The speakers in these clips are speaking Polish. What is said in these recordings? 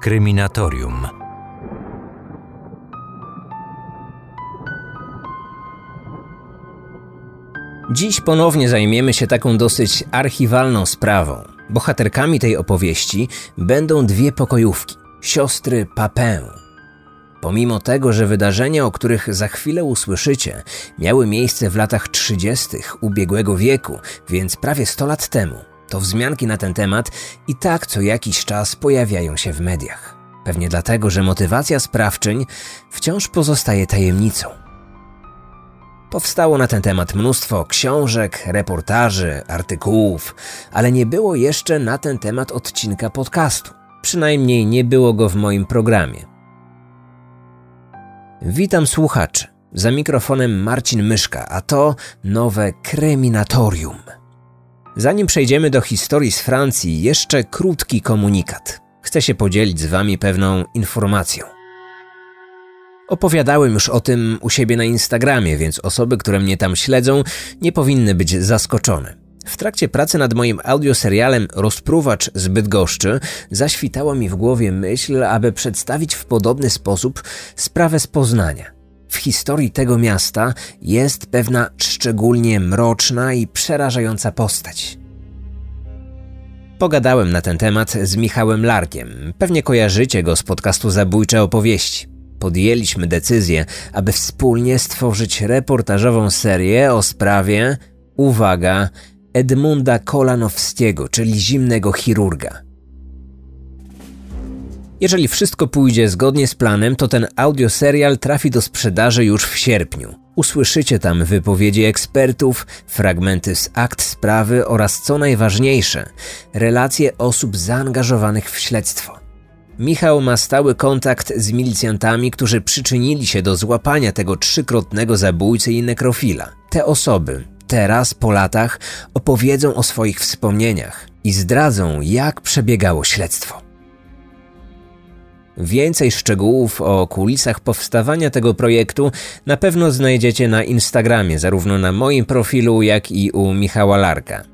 Kryminatorium. Dziś ponownie zajmiemy się taką dosyć archiwalną sprawą. Bohaterkami tej opowieści będą dwie pokojówki siostry Papin. Pomimo tego, że wydarzenia, o których za chwilę usłyszycie, miały miejsce w latach 30. ubiegłego wieku, więc prawie 100 lat temu, to wzmianki na ten temat i tak co jakiś czas pojawiają się w mediach. Pewnie dlatego, że motywacja sprawczyń wciąż pozostaje tajemnicą. Powstało na ten temat mnóstwo książek, reportaży, artykułów, ale nie było jeszcze na ten temat odcinka podcastu. Przynajmniej nie było go w moim programie. Witam słuchaczy. Za mikrofonem Marcin Myszka, a to nowe Kryminatorium. Zanim przejdziemy do historii z Francji, jeszcze krótki komunikat. Chcę się podzielić z Wami pewną informacją. Opowiadałem już o tym u siebie na Instagramie, więc osoby, które mnie tam śledzą, nie powinny być zaskoczone. W trakcie pracy nad moim audioserialem Rozpruwacz z Bydgoszczy zaświtała mi w głowie myśl, aby przedstawić w podobny sposób sprawę z Poznania. W historii tego miasta jest pewna szczególnie mroczna i przerażająca postać. Pogadałem na ten temat z Michałem Larkiem. Pewnie kojarzycie go z podcastu Zabójcze Opowieści. Podjęliśmy decyzję, aby wspólnie stworzyć reportażową serię o sprawie, uwaga, Edmunda Kolanowskiego, czyli zimnego chirurga. Jeżeli wszystko pójdzie zgodnie z planem, to ten audioserial trafi do sprzedaży już w sierpniu. Usłyszycie tam wypowiedzi ekspertów, fragmenty z akt sprawy oraz co najważniejsze, relacje osób zaangażowanych w śledztwo. Michał ma stały kontakt z milicjantami, którzy przyczynili się do złapania tego trzykrotnego zabójcy i nekrofila. Te osoby teraz, po latach, opowiedzą o swoich wspomnieniach i zdradzą, jak przebiegało śledztwo. Więcej szczegółów o kulisach powstawania tego projektu na pewno znajdziecie na Instagramie, zarówno na moim profilu, jak i u Michała Larka.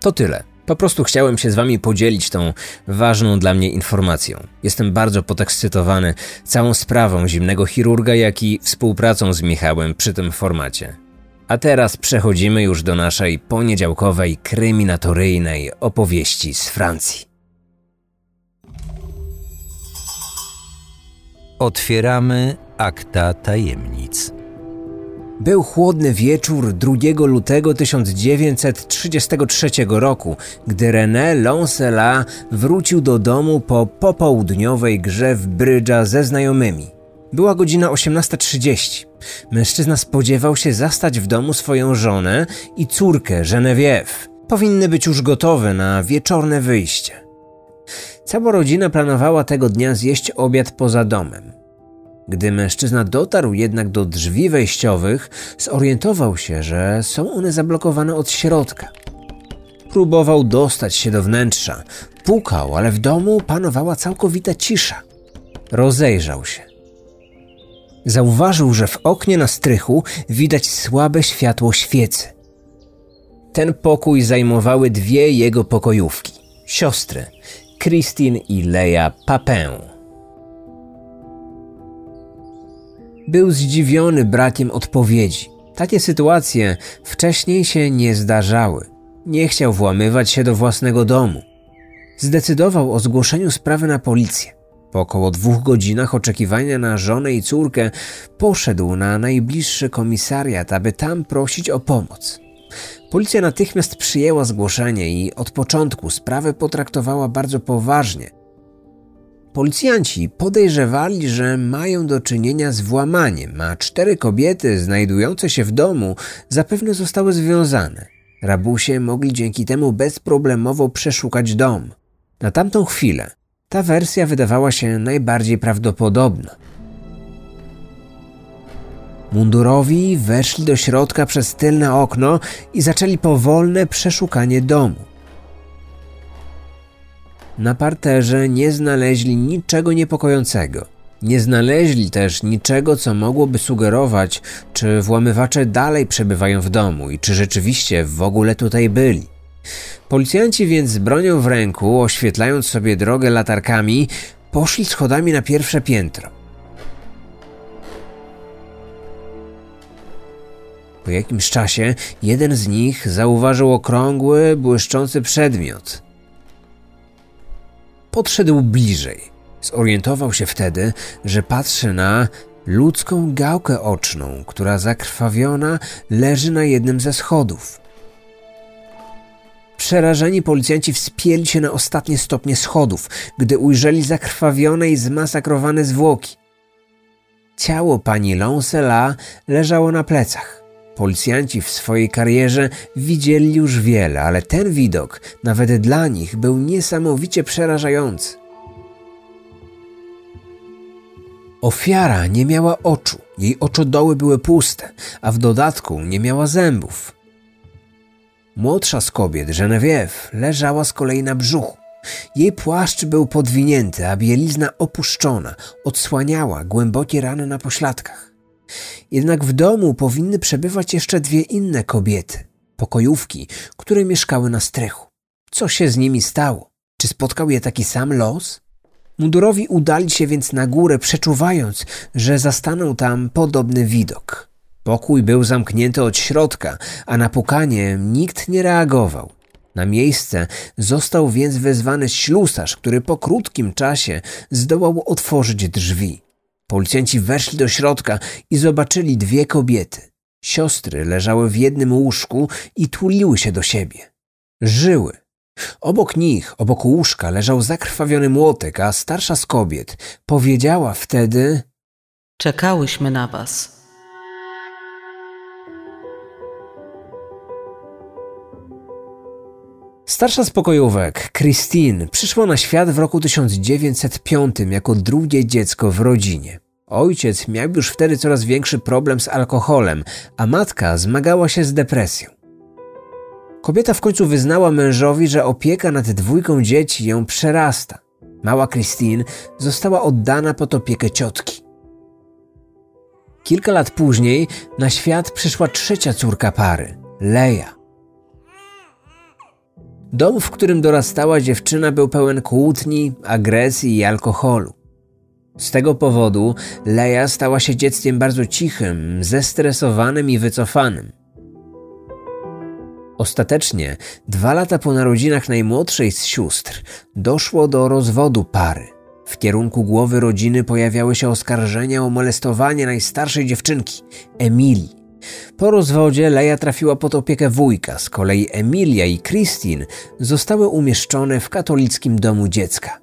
To tyle. Po prostu chciałem się z Wami podzielić tą ważną dla mnie informacją. Jestem bardzo podekscytowany całą sprawą zimnego chirurga, jak i współpracą z Michałem przy tym formacie. A teraz przechodzimy już do naszej poniedziałkowej kryminatoryjnej opowieści z Francji. Otwieramy akta tajemnic. Był chłodny wieczór 2 lutego 1933 roku, gdy René Lancela wrócił do domu po popołudniowej grze w brydża ze znajomymi. Była godzina 18.30. Mężczyzna spodziewał się zastać w domu swoją żonę i córkę Genevieve. Powinny być już gotowe na wieczorne wyjście. Cała rodzina planowała tego dnia zjeść obiad poza domem. Gdy mężczyzna dotarł jednak do drzwi wejściowych, zorientował się, że są one zablokowane od środka. Próbował dostać się do wnętrza. Pukał, ale w domu panowała całkowita cisza. Rozejrzał się. Zauważył, że w oknie na strychu widać słabe światło świecy. Ten pokój zajmowały dwie jego pokojówki siostry, Christine i Leia Papin. Był zdziwiony brakiem odpowiedzi. Takie sytuacje wcześniej się nie zdarzały. Nie chciał włamywać się do własnego domu. Zdecydował o zgłoszeniu sprawy na policję. Po około dwóch godzinach oczekiwania na żonę i córkę poszedł na najbliższy komisariat, aby tam prosić o pomoc. Policja natychmiast przyjęła zgłoszenie i od początku sprawę potraktowała bardzo poważnie. Policjanci podejrzewali, że mają do czynienia z włamaniem, a cztery kobiety znajdujące się w domu zapewne zostały związane. Rabusie mogli dzięki temu bezproblemowo przeszukać dom. Na tamtą chwilę ta wersja wydawała się najbardziej prawdopodobna. Mundurowi weszli do środka przez tylne okno i zaczęli powolne przeszukanie domu. Na parterze nie znaleźli niczego niepokojącego. Nie znaleźli też niczego, co mogłoby sugerować, czy włamywacze dalej przebywają w domu i czy rzeczywiście w ogóle tutaj byli. Policjanci więc z bronią w ręku, oświetlając sobie drogę latarkami, poszli schodami na pierwsze piętro. Po jakimś czasie jeden z nich zauważył okrągły, błyszczący przedmiot. Podszedł bliżej. Zorientował się wtedy, że patrzy na ludzką gałkę oczną, która zakrwawiona leży na jednym ze schodów. Przerażeni policjanci wspięli się na ostatnie stopnie schodów, gdy ujrzeli zakrwawione i zmasakrowane zwłoki. Ciało pani Lonsela leżało na plecach. Policjanci w swojej karierze widzieli już wiele, ale ten widok, nawet dla nich, był niesamowicie przerażający. Ofiara nie miała oczu, jej oczodoły były puste, a w dodatku nie miała zębów. Młodsza z kobiet, Genevieve, leżała z kolei na brzuchu. Jej płaszcz był podwinięty, a bielizna opuszczona odsłaniała głębokie rany na pośladkach. Jednak w domu powinny przebywać jeszcze dwie inne kobiety, pokojówki, które mieszkały na strychu. Co się z nimi stało? Czy spotkał je taki sam los? Mundurowi udali się więc na górę, przeczuwając, że zastaną tam podobny widok. Pokój był zamknięty od środka, a na pukanie nikt nie reagował. Na miejsce został więc wezwany ślusarz, który po krótkim czasie zdołał otworzyć drzwi. Policjanci weszli do środka i zobaczyli dwie kobiety. Siostry leżały w jednym łóżku i tuliły się do siebie. Żyły. Obok nich, obok łóżka, leżał zakrwawiony młotek, a starsza z kobiet powiedziała wtedy: Czekałyśmy na was. Starsza z pokojówek, Christine, przyszła na świat w roku 1905 jako drugie dziecko w rodzinie. Ojciec miał już wtedy coraz większy problem z alkoholem, a matka zmagała się z depresją. Kobieta w końcu wyznała mężowi, że opieka nad dwójką dzieci ją przerasta. Mała Christine została oddana pod opiekę ciotki. Kilka lat później na świat przyszła trzecia córka pary, Leia. Dom, w którym dorastała dziewczyna, był pełen kłótni, agresji i alkoholu. Z tego powodu Leia stała się dzieckiem bardzo cichym, zestresowanym i wycofanym. Ostatecznie, dwa lata po narodzinach najmłodszej z sióstr, doszło do rozwodu pary. W kierunku głowy rodziny pojawiały się oskarżenia o molestowanie najstarszej dziewczynki, Emilii. Po rozwodzie Leja trafiła pod opiekę wujka, z kolei Emilia i Christine zostały umieszczone w katolickim domu dziecka.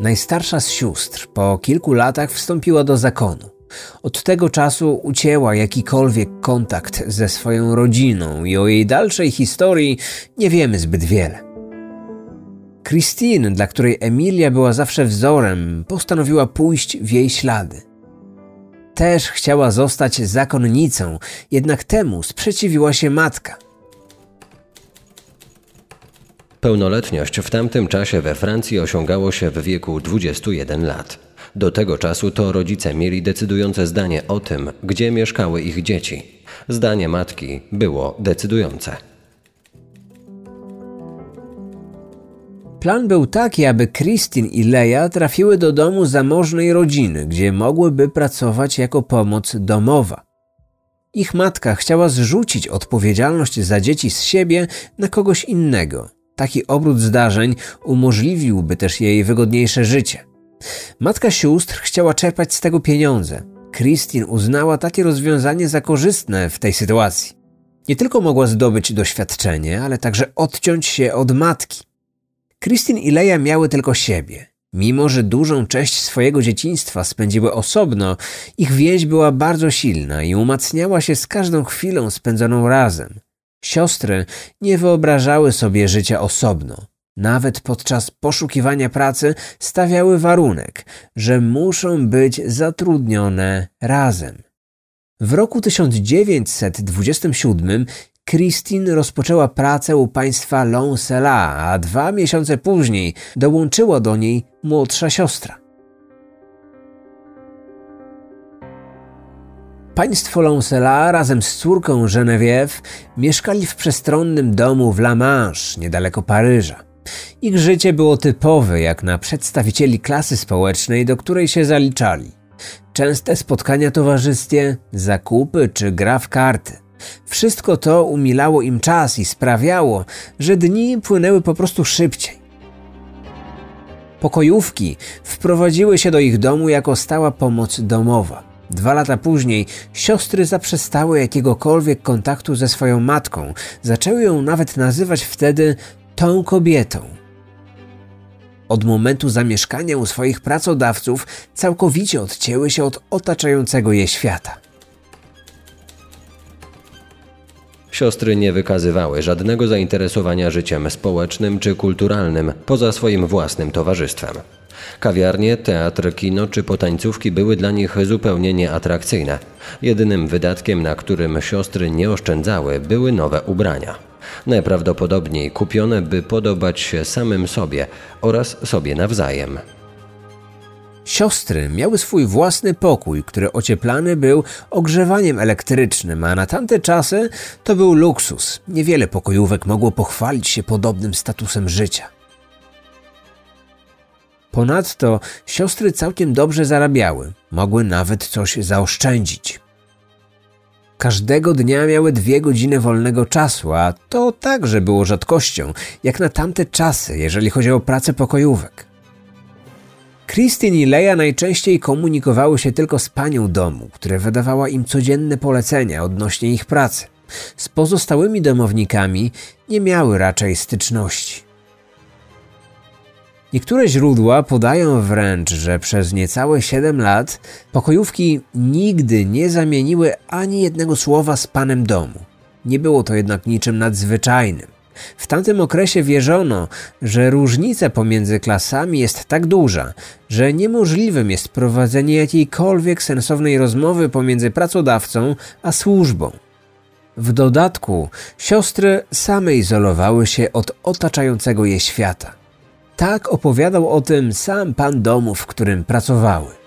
Najstarsza z sióstr po kilku latach wstąpiła do zakonu. Od tego czasu ucięła jakikolwiek kontakt ze swoją rodziną i o jej dalszej historii nie wiemy zbyt wiele. Christine, dla której Emilia była zawsze wzorem, postanowiła pójść w jej ślady. Też chciała zostać zakonnicą, jednak temu sprzeciwiła się matka. Pełnoletność w tamtym czasie we Francji osiągało się w wieku 21 lat. Do tego czasu to rodzice mieli decydujące zdanie o tym, gdzie mieszkały ich dzieci. Zdanie matki było decydujące. Plan był taki, aby Kristin i Leia trafiły do domu zamożnej rodziny, gdzie mogłyby pracować jako pomoc domowa. Ich matka chciała zrzucić odpowiedzialność za dzieci z siebie na kogoś innego. Taki obrót zdarzeń umożliwiłby też jej wygodniejsze życie. Matka sióstr chciała czerpać z tego pieniądze. Kristin uznała takie rozwiązanie za korzystne w tej sytuacji. Nie tylko mogła zdobyć doświadczenie, ale także odciąć się od matki. Kristin i Leia miały tylko siebie. Mimo, że dużą część swojego dzieciństwa spędziły osobno, ich więź była bardzo silna i umacniała się z każdą chwilą spędzoną razem. Siostry nie wyobrażały sobie życia osobno. Nawet podczas poszukiwania pracy stawiały warunek, że muszą być zatrudnione razem. W roku 1927 Christine rozpoczęła pracę u państwa Lonsela, a dwa miesiące później dołączyła do niej młodsza siostra. Państwo Lancela razem z córką Geneviève mieszkali w przestronnym domu w La Manche, niedaleko Paryża. Ich życie było typowe jak na przedstawicieli klasy społecznej, do której się zaliczali. Częste spotkania towarzyskie, zakupy czy gra w karty. Wszystko to umilało im czas i sprawiało, że dni płynęły po prostu szybciej. Pokojówki wprowadziły się do ich domu jako stała pomoc domowa. Dwa lata później siostry zaprzestały jakiegokolwiek kontaktu ze swoją matką, zaczęły ją nawet nazywać wtedy tą kobietą. Od momentu zamieszkania u swoich pracodawców całkowicie odcięły się od otaczającego je świata. Siostry nie wykazywały żadnego zainteresowania życiem społecznym czy kulturalnym poza swoim własnym towarzystwem. Kawiarnie, teatr, kino czy potańcówki były dla nich zupełnie nieatrakcyjne. Jedynym wydatkiem, na którym siostry nie oszczędzały, były nowe ubrania. Najprawdopodobniej kupione, by podobać się samym sobie oraz sobie nawzajem. Siostry miały swój własny pokój, który ocieplany był ogrzewaniem elektrycznym, a na tamte czasy to był luksus. Niewiele pokojówek mogło pochwalić się podobnym statusem życia. Ponadto siostry całkiem dobrze zarabiały, mogły nawet coś zaoszczędzić. Każdego dnia miały dwie godziny wolnego czasu, a to także było rzadkością, jak na tamte czasy, jeżeli chodzi o pracę pokojówek. Christine i Leia najczęściej komunikowały się tylko z panią domu, która wydawała im codzienne polecenia odnośnie ich pracy. Z pozostałymi domownikami nie miały raczej styczności. Niektóre źródła podają wręcz, że przez niecałe 7 lat pokojówki nigdy nie zamieniły ani jednego słowa z panem domu. Nie było to jednak niczym nadzwyczajnym. W tamtym okresie wierzono, że różnica pomiędzy klasami jest tak duża, że niemożliwym jest prowadzenie jakiejkolwiek sensownej rozmowy pomiędzy pracodawcą a służbą. W dodatku siostry same izolowały się od otaczającego je świata. Tak opowiadał o tym sam pan domu, w którym pracowały.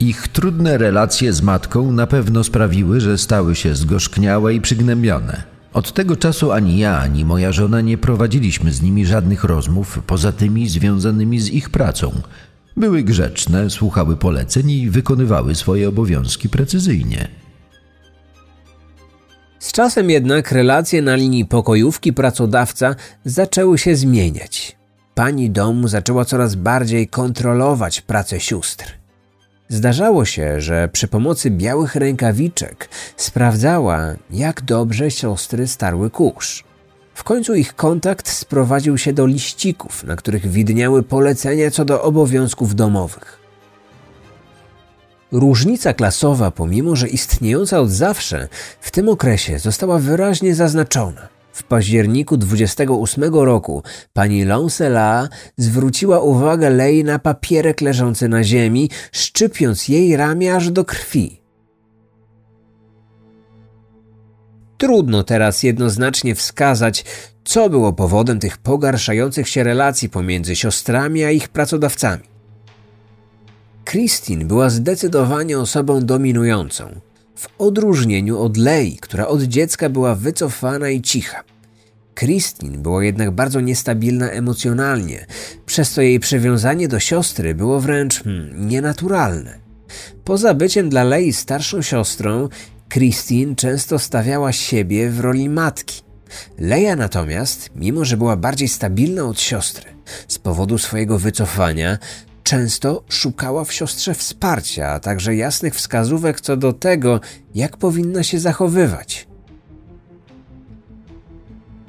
Ich trudne relacje z matką na pewno sprawiły, że stały się zgorzkniałe i przygnębione. Od tego czasu ani ja, ani moja żona nie prowadziliśmy z nimi żadnych rozmów poza tymi związanymi z ich pracą. Były grzeczne, słuchały poleceń i wykonywały swoje obowiązki precyzyjnie. Z czasem jednak relacje na linii pokojówki pracodawca zaczęły się zmieniać. Pani domu zaczęła coraz bardziej kontrolować pracę sióstr. Zdarzało się, że przy pomocy białych rękawiczek sprawdzała, jak dobrze siostry starły kurz. W końcu ich kontakt sprowadził się do liścików, na których widniały polecenia co do obowiązków domowych. Różnica klasowa, pomimo że istniejąca od zawsze, w tym okresie została wyraźnie zaznaczona. W październiku 28 roku pani Lancela zwróciła uwagę Lei na papierek leżący na ziemi, szczypiąc jej ramię aż do krwi. Trudno teraz jednoznacznie wskazać, co było powodem tych pogarszających się relacji pomiędzy siostrami a ich pracodawcami. Christine była zdecydowanie osobą dominującą, w odróżnieniu od Lei, która od dziecka była wycofana i cicha. Christine była jednak bardzo niestabilna emocjonalnie, przez co jej przywiązanie do siostry było wręcz hmm, nienaturalne. Poza byciem dla Lei starszą siostrą, Christine często stawiała siebie w roli matki. Leia natomiast, mimo że była bardziej stabilna od siostry, z powodu swojego wycofania, często szukała w siostrze wsparcia, a także jasnych wskazówek co do tego, jak powinna się zachowywać.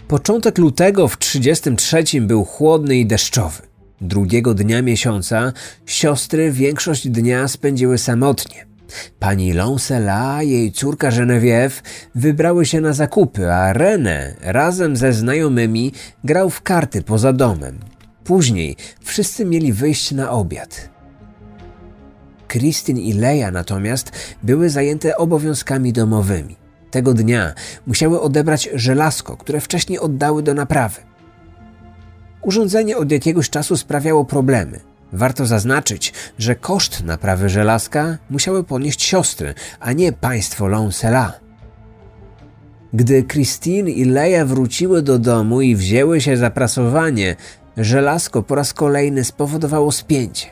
Początek lutego w 33 był chłodny i deszczowy. Drugiego dnia miesiąca siostry większość dnia spędziły samotnie. Pani Lancela jej córka Geneviève wybrały się na zakupy, a René razem ze znajomymi grał w karty poza domem. Później wszyscy mieli wyjść na obiad. Christine i Leia natomiast były zajęte obowiązkami domowymi. Tego dnia musiały odebrać żelazko, które wcześniej oddały do naprawy. Urządzenie od jakiegoś czasu sprawiało problemy. Warto zaznaczyć, że koszt naprawy żelazka musiały ponieść siostry, a nie państwo Lonsela. Gdy Christine i Leia wróciły do domu i wzięły się za prasowanie, żelazko po raz kolejny spowodowało spięcie.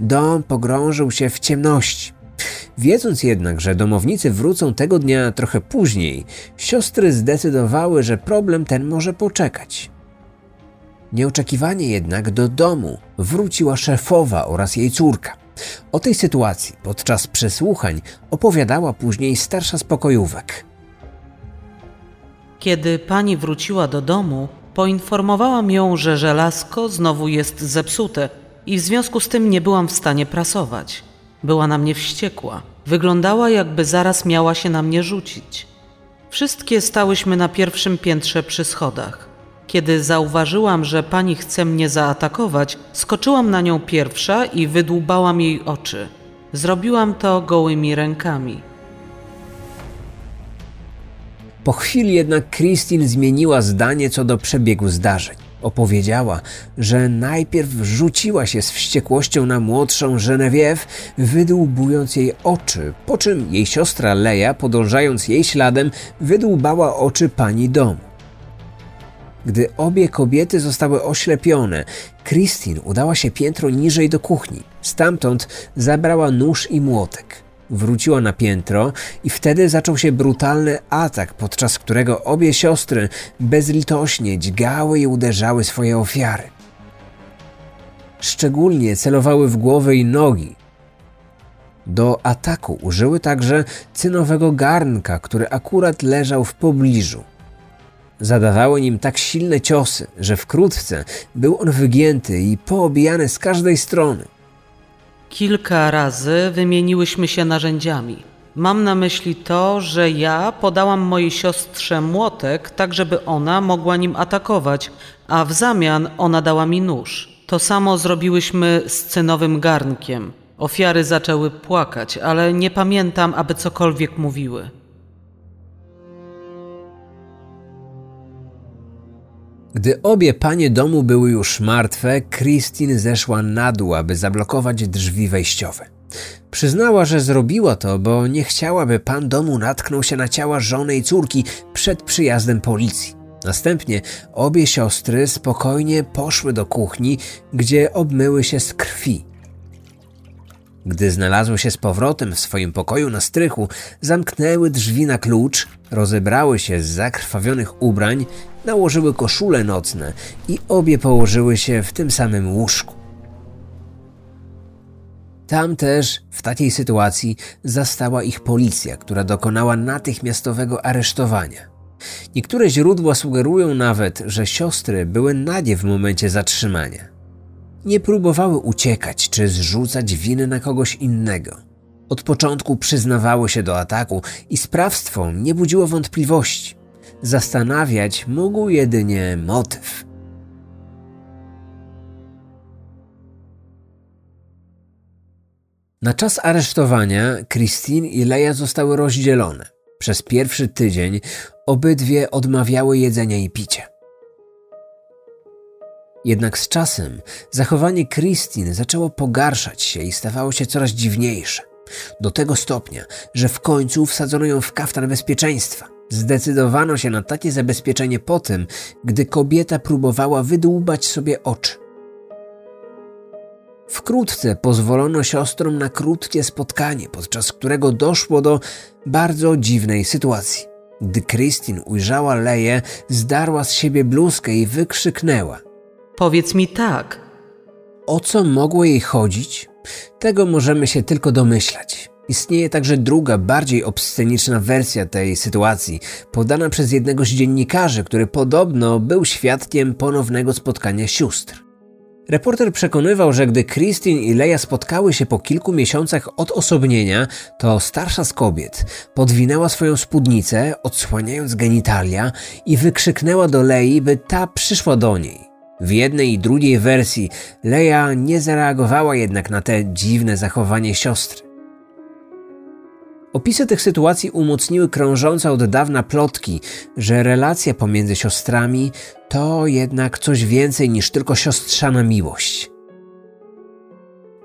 Dom pogrążył się w ciemności. Wiedząc jednak, że domownicy wrócą tego dnia trochę później, siostry zdecydowały, że problem ten może poczekać. Nieoczekiwanie jednak do domu wróciła szefowa oraz jej córka. O tej sytuacji podczas przesłuchań opowiadała później starsza z pokojówek. Kiedy pani wróciła do domu, poinformowałam ją, że żelazko znowu jest zepsute i w związku z tym nie byłam w stanie prasować. Była na mnie wściekła. Wyglądała, jakby zaraz miała się na mnie rzucić. Wszystkie stałyśmy na pierwszym piętrze przy schodach. Kiedy zauważyłam, że pani chce mnie zaatakować, skoczyłam na nią pierwsza i wydłubałam jej oczy. Zrobiłam to gołymi rękami. Po chwili jednak Christine zmieniła zdanie co do przebiegu zdarzeń. Opowiedziała, że najpierw rzuciła się z wściekłością na młodszą Genevieve, wydłubując jej oczy, po czym jej siostra Leia, podążając jej śladem, wydłubała oczy pani domu. Gdy obie kobiety zostały oślepione, Christine udała się piętro niżej do kuchni. Stamtąd zabrała nóż i młotek. Wróciła na piętro i wtedy zaczął się brutalny atak, podczas którego obie siostry bezlitośnie dźgały i uderzały swoje ofiary. Szczególnie celowały w głowę i nogi. Do ataku użyły także cynowego garnka, który akurat leżał w pobliżu. Zadawały nim tak silne ciosy, że wkrótce był on wygięty i poobijany z każdej strony. Kilka razy wymieniłyśmy się narzędziami. Mam na myśli to, że ja podałam mojej siostrze młotek, tak żeby ona mogła nim atakować, a w zamian ona dała mi nóż. To samo zrobiłyśmy z cynowym garnkiem. Ofiary zaczęły płakać, ale nie pamiętam, aby cokolwiek mówiły. Gdy obie panie domu były już martwe, Christine zeszła na dół, aby zablokować drzwi wejściowe. Przyznała, że zrobiła to, bo nie chciałaby pan domu natknął się na ciała żony i córki przed przyjazdem policji. Następnie obie siostry spokojnie poszły do kuchni, gdzie obmyły się z krwi. Gdy znalazły się z powrotem w swoim pokoju na strychu, zamknęły drzwi na klucz, rozebrały się z zakrwawionych ubrań, nałożyły koszule nocne i obie położyły się w tym samym łóżku. Tam też, w takiej sytuacji, zastała ich policja, która dokonała natychmiastowego aresztowania. Niektóre źródła sugerują nawet, że siostry były nagie w momencie zatrzymania. Nie próbowały uciekać czy zrzucać winy na kogoś innego. Od początku przyznawały się do ataku i sprawstwo nie budziło wątpliwości. Zastanawiać mógł jedynie motyw. Na czas aresztowania Christine i Leia zostały rozdzielone. Przez pierwszy tydzień obydwie odmawiały jedzenia i picia. Jednak z czasem zachowanie Christine zaczęło pogarszać się i stawało się coraz dziwniejsze. Do tego stopnia, że w końcu wsadzono ją w kaftan bezpieczeństwa. Zdecydowano się na takie zabezpieczenie po tym, gdy kobieta próbowała wydłubać sobie oczy. Wkrótce pozwolono siostrom na krótkie spotkanie, podczas którego doszło do bardzo dziwnej sytuacji. Gdy Christine ujrzała Leję, zdarła z siebie bluzkę i wykrzyknęła – Powiedz mi tak. O co mogło jej chodzić? Tego możemy się tylko domyślać. Istnieje także druga, bardziej obsceniczna wersja tej sytuacji, podana przez jednego z dziennikarzy, który podobno był świadkiem ponownego spotkania sióstr. Reporter przekonywał, że gdy Christine i Leia spotkały się po kilku miesiącach od osobnienia, to starsza z kobiet podwinęła swoją spódnicę, odsłaniając genitalia i wykrzyknęła do Lei, by ta przyszła do niej. W jednej i drugiej wersji Leia nie zareagowała jednak na te dziwne zachowanie siostry. Opisy tych sytuacji umocniły krążące od dawna plotki, że relacja pomiędzy siostrami to jednak coś więcej niż tylko siostrzana miłość.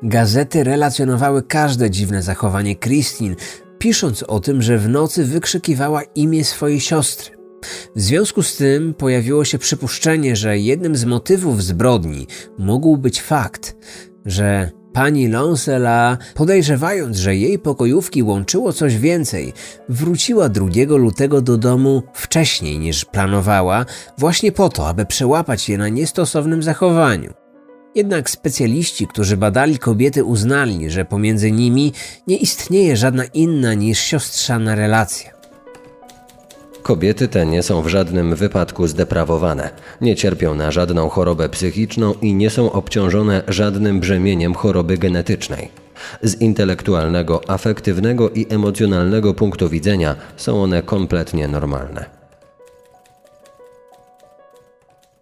Gazety relacjonowały każde dziwne zachowanie Christine, pisząc o tym, że w nocy wykrzykiwała imię swojej siostry. W związku z tym pojawiło się przypuszczenie, że jednym z motywów zbrodni mógł być fakt, że pani Lancela, podejrzewając, że jej pokojówki łączyło coś więcej, wróciła 2 lutego do domu wcześniej niż planowała, właśnie po to, aby przełapać je na niestosownym zachowaniu. Jednak specjaliści, którzy badali kobiety, uznali, że pomiędzy nimi nie istnieje żadna inna niż siostrzana relacja. Kobiety te nie są w żadnym wypadku zdeprawowane, nie cierpią na żadną chorobę psychiczną i nie są obciążone żadnym brzemieniem choroby genetycznej. Z intelektualnego, afektywnego i emocjonalnego punktu widzenia są one kompletnie normalne.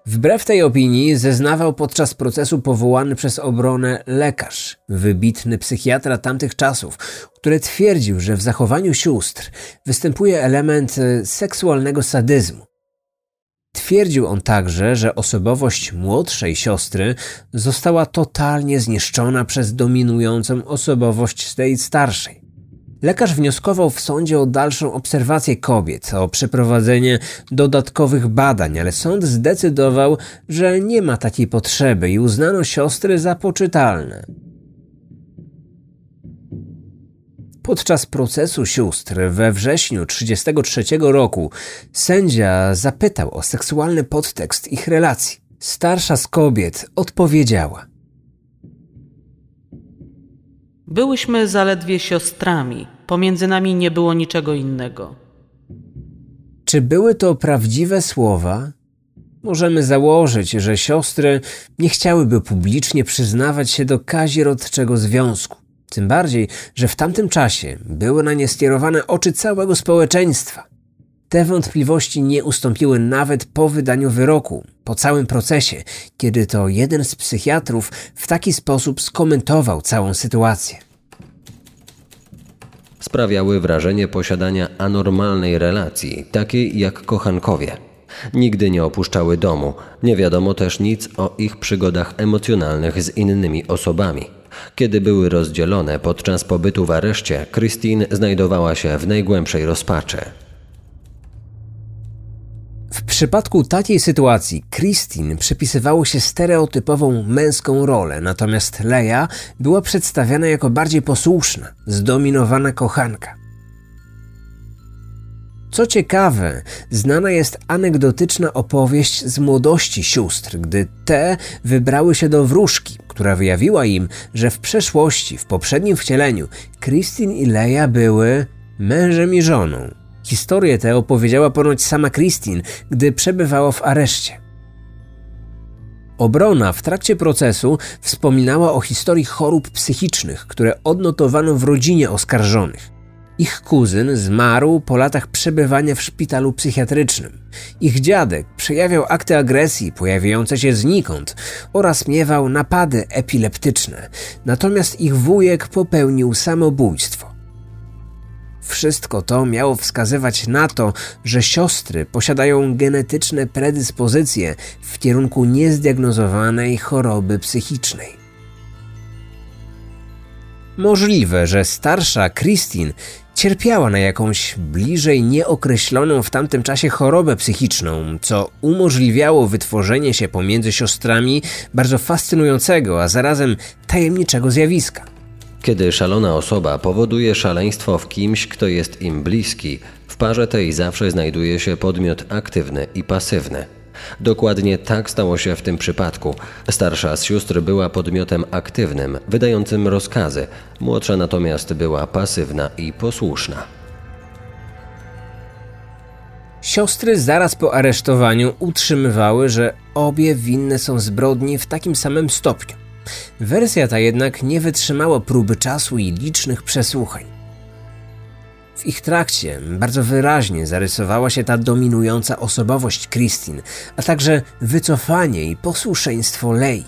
Wbrew tej opinii zeznawał podczas procesu powołany przez obronę lekarz, wybitny psychiatra tamtych czasów, który twierdził, że w zachowaniu sióstr występuje element e, seksualnego sadyzmu. Twierdził on także, że osobowość młodszej siostry została totalnie zniszczona przez dominującą osobowość tej starszej. Lekarz wnioskował w sądzie o dalszą obserwację kobiet, o przeprowadzenie dodatkowych badań, ale sąd zdecydował, że nie ma takiej potrzeby i uznano siostry za poczytalne. Podczas procesu sióstr we wrześniu 1933 roku sędzia zapytał o seksualny podtekst ich relacji. Starsza z kobiet odpowiedziała – Byłyśmy zaledwie siostrami, pomiędzy nami nie było niczego innego. Czy były to prawdziwe słowa? Możemy założyć, że siostry nie chciałyby publicznie przyznawać się do kazirodczego związku. Tym bardziej, że w tamtym czasie były na nie skierowane oczy całego społeczeństwa. Te wątpliwości nie ustąpiły nawet po wydaniu wyroku, po całym procesie, kiedy to jeden z psychiatrów w taki sposób skomentował całą sytuację. Sprawiały wrażenie posiadania anormalnej relacji, takiej jak kochankowie. Nigdy nie opuszczały domu, nie wiadomo też nic o ich przygodach emocjonalnych z innymi osobami. Kiedy były rozdzielone podczas pobytu w areszcie, Christine znajdowała się w najgłębszej rozpaczy. W przypadku takiej sytuacji Christine przypisywało się stereotypową męską rolę, natomiast Leia była przedstawiana jako bardziej posłuszna, zdominowana kochanka. Co ciekawe, znana jest anegdotyczna opowieść z młodości sióstr, gdy te wybrały się do wróżki, która wyjawiła im, że w przeszłości, w poprzednim wcieleniu, Christine i Leia były mężem i żoną. Historię tę opowiedziała ponoć sama Christine, gdy przebywała w areszcie. Obrona w trakcie procesu wspominała o historii chorób psychicznych, które odnotowano w rodzinie oskarżonych. Ich kuzyn zmarł po latach przebywania w szpitalu psychiatrycznym. Ich dziadek przejawiał akty agresji pojawiające się znikąd oraz miewał napady epileptyczne, natomiast ich wujek popełnił samobójstwo. Wszystko to miało wskazywać na to, że siostry posiadają genetyczne predyspozycje w kierunku niezdiagnozowanej choroby psychicznej. Możliwe, że starsza Christine cierpiała na jakąś bliżej nieokreśloną w tamtym czasie chorobę psychiczną, co umożliwiało wytworzenie się pomiędzy siostrami bardzo fascynującego, a zarazem tajemniczego zjawiska. Kiedy szalona osoba powoduje szaleństwo w kimś, kto jest im bliski, w parze tej zawsze znajduje się podmiot aktywny i pasywny. Dokładnie tak stało się w tym przypadku. Starsza z sióstr była podmiotem aktywnym, wydającym rozkazy, młodsza natomiast była pasywna i posłuszna. Siostry zaraz po aresztowaniu utrzymywały, że obie winne są zbrodni w takim samym stopniu. Wersja ta jednak nie wytrzymała próby czasu i licznych przesłuchań. W ich trakcie bardzo wyraźnie zarysowała się ta dominująca osobowość Christine, a także wycofanie i posłuszeństwo Lei.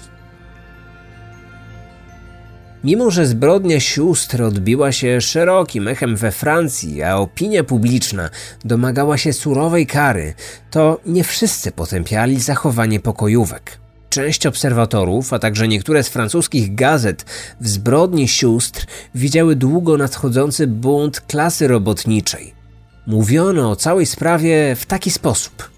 Mimo, że zbrodnia sióstr odbiła się szerokim echem we Francji, a opinia publiczna domagała się surowej kary, to nie wszyscy potępiali zachowanie pokojówek. Część obserwatorów, a także niektóre z francuskich gazet w zbrodni sióstr widziały długo nadchodzący bunt klasy robotniczej. Mówiono o całej sprawie w taki sposób.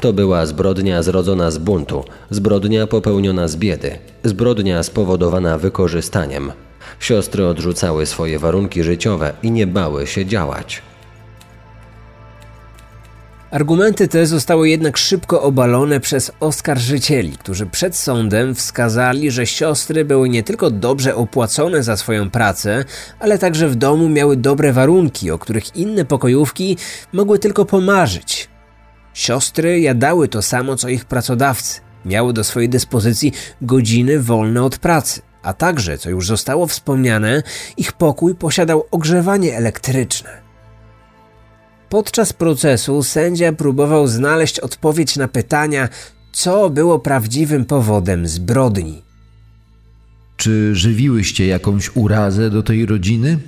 To była zbrodnia zrodzona z buntu, zbrodnia popełniona z biedy, zbrodnia spowodowana wykorzystaniem. Siostry odrzucały swoje warunki życiowe i nie bały się działać. Argumenty te zostały jednak szybko obalone przez oskarżycieli, którzy przed sądem wskazali, że siostry były nie tylko dobrze opłacone za swoją pracę, ale także w domu miały dobre warunki, o których inne pokojówki mogły tylko pomarzyć. Siostry jadały to samo co ich pracodawcy. Miały do swojej dyspozycji godziny wolne od pracy, a także, co już zostało wspomniane, ich pokój posiadał ogrzewanie elektryczne. Podczas procesu sędzia próbował znaleźć odpowiedź na pytania, co było prawdziwym powodem zbrodni. Czy żywiłyście jakąś urazę do tej rodziny?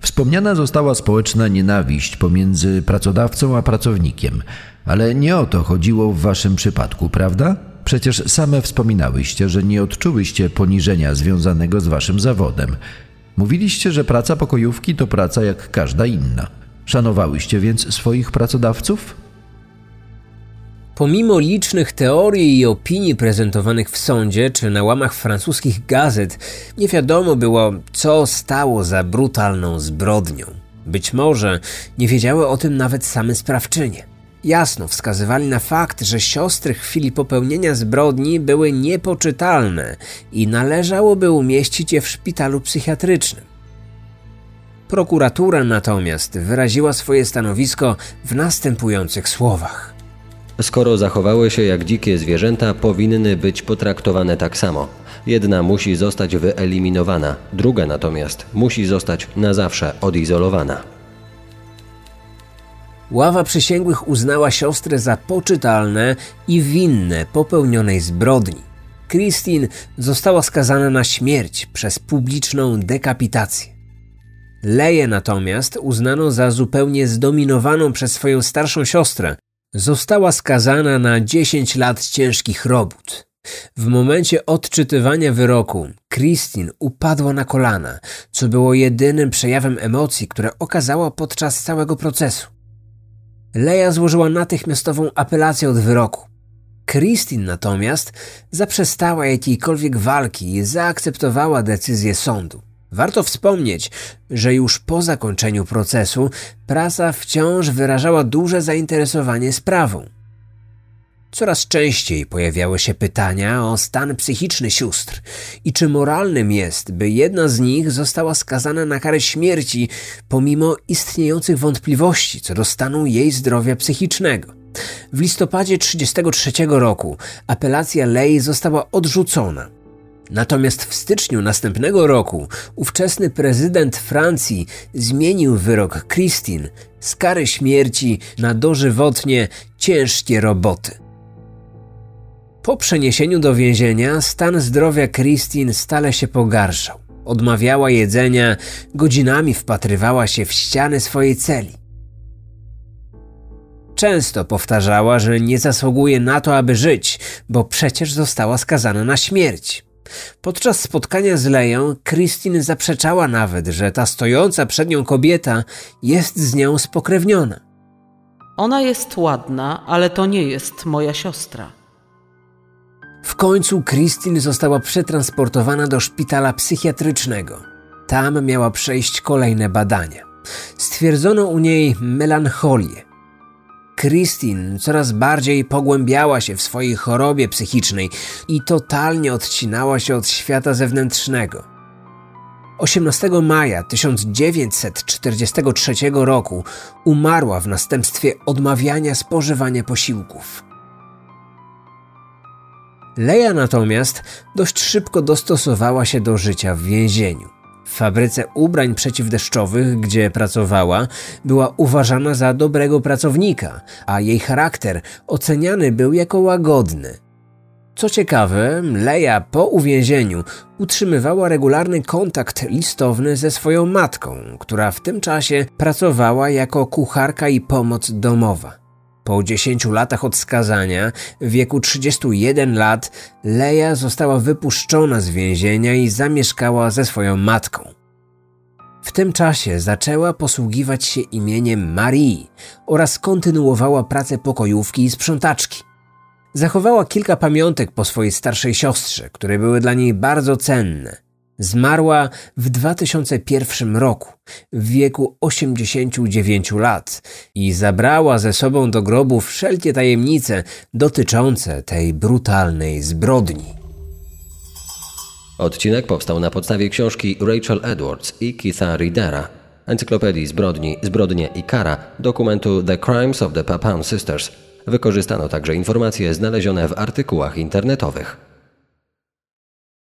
Wspomniana została społeczna nienawiść pomiędzy pracodawcą a pracownikiem, ale nie o to chodziło w waszym przypadku, prawda? Przecież same wspominałyście, że nie odczułyście poniżenia związanego z waszym zawodem. Mówiliście, że praca pokojówki to praca jak każda inna. Szanowałyście więc swoich pracodawców? Pomimo licznych teorii i opinii prezentowanych w sądzie czy na łamach francuskich gazet, nie wiadomo było, co stało za brutalną zbrodnią. Być może nie wiedziały o tym nawet same sprawczynie. Jasno wskazywali na fakt, że siostry w chwili popełnienia zbrodni były niepoczytalne i należałoby umieścić je w szpitalu psychiatrycznym. Prokuratura natomiast wyraziła swoje stanowisko w następujących słowach. Skoro zachowały się jak dzikie zwierzęta, powinny być potraktowane tak samo. Jedna musi zostać wyeliminowana, druga natomiast musi zostać na zawsze odizolowana. Ława przysięgłych uznała siostrę za poczytalne i winne popełnionej zbrodni. Christine została skazana na śmierć przez publiczną dekapitację. Leję natomiast uznano za zupełnie zdominowaną przez swoją starszą siostrę. Została skazana na 10 lat ciężkich robót. W momencie odczytywania wyroku, Christine upadła na kolana, co było jedynym przejawem emocji, które okazała podczas całego procesu. Leja złożyła natychmiastową apelację od wyroku. Christine natomiast zaprzestała jakiejkolwiek walki i zaakceptowała decyzję sądu. Warto wspomnieć, że już po zakończeniu procesu prasa wciąż wyrażała duże zainteresowanie sprawą. Coraz częściej pojawiały się pytania o stan psychiczny sióstr i czy moralnym jest, by jedna z nich została skazana na karę śmierci pomimo istniejących wątpliwości co do stanu jej zdrowia psychicznego. W listopadzie 1933 roku apelacja Lei została odrzucona. Natomiast w styczniu następnego roku ówczesny prezydent Francji zmienił wyrok Christine z kary śmierci na dożywotnie ciężkie roboty. Po przeniesieniu do więzienia stan zdrowia Christine stale się pogarszał. Odmawiała jedzenia, godzinami wpatrywała się w ściany swojej celi. Często powtarzała, że nie zasługuje na to, aby żyć, bo przecież została skazana na śmierć. Podczas spotkania z Leją, Christine zaprzeczała nawet, że ta stojąca przed nią kobieta jest z nią spokrewniona. Ona jest ładna, ale to nie jest moja siostra. W końcu Christine została przetransportowana do szpitala psychiatrycznego. Tam miała przejść kolejne badania. Stwierdzono u niej melancholię. Christine coraz bardziej pogłębiała się w swojej chorobie psychicznej i totalnie odcinała się od świata zewnętrznego. 18 maja 1943 roku umarła w następstwie odmawiania spożywania posiłków. Leja natomiast dość szybko dostosowała się do życia w więzieniu. W fabryce ubrań przeciwdeszczowych, gdzie pracowała, była uważana za dobrego pracownika, a jej charakter oceniany był jako łagodny. Co ciekawe, Leja po uwięzieniu utrzymywała regularny kontakt listowny ze swoją matką, która w tym czasie pracowała jako kucharka i pomoc domowa. Po 10 latach od skazania, w wieku 31 lat, Leia została wypuszczona z więzienia i zamieszkała ze swoją matką. W tym czasie zaczęła posługiwać się imieniem Marii oraz kontynuowała pracę pokojówki i sprzątaczki. Zachowała kilka pamiątek po swojej starszej siostrze, które były dla niej bardzo cenne. Zmarła w 2001 roku, w wieku 89 lat i zabrała ze sobą do grobu wszelkie tajemnice dotyczące tej brutalnej zbrodni. Odcinek powstał na podstawie książki Rachel Edwards i Keitha Readera, encyklopedii zbrodni, zbrodnie i kara, dokumentu The Crimes of the Papam Sisters. Wykorzystano także informacje znalezione w artykułach internetowych.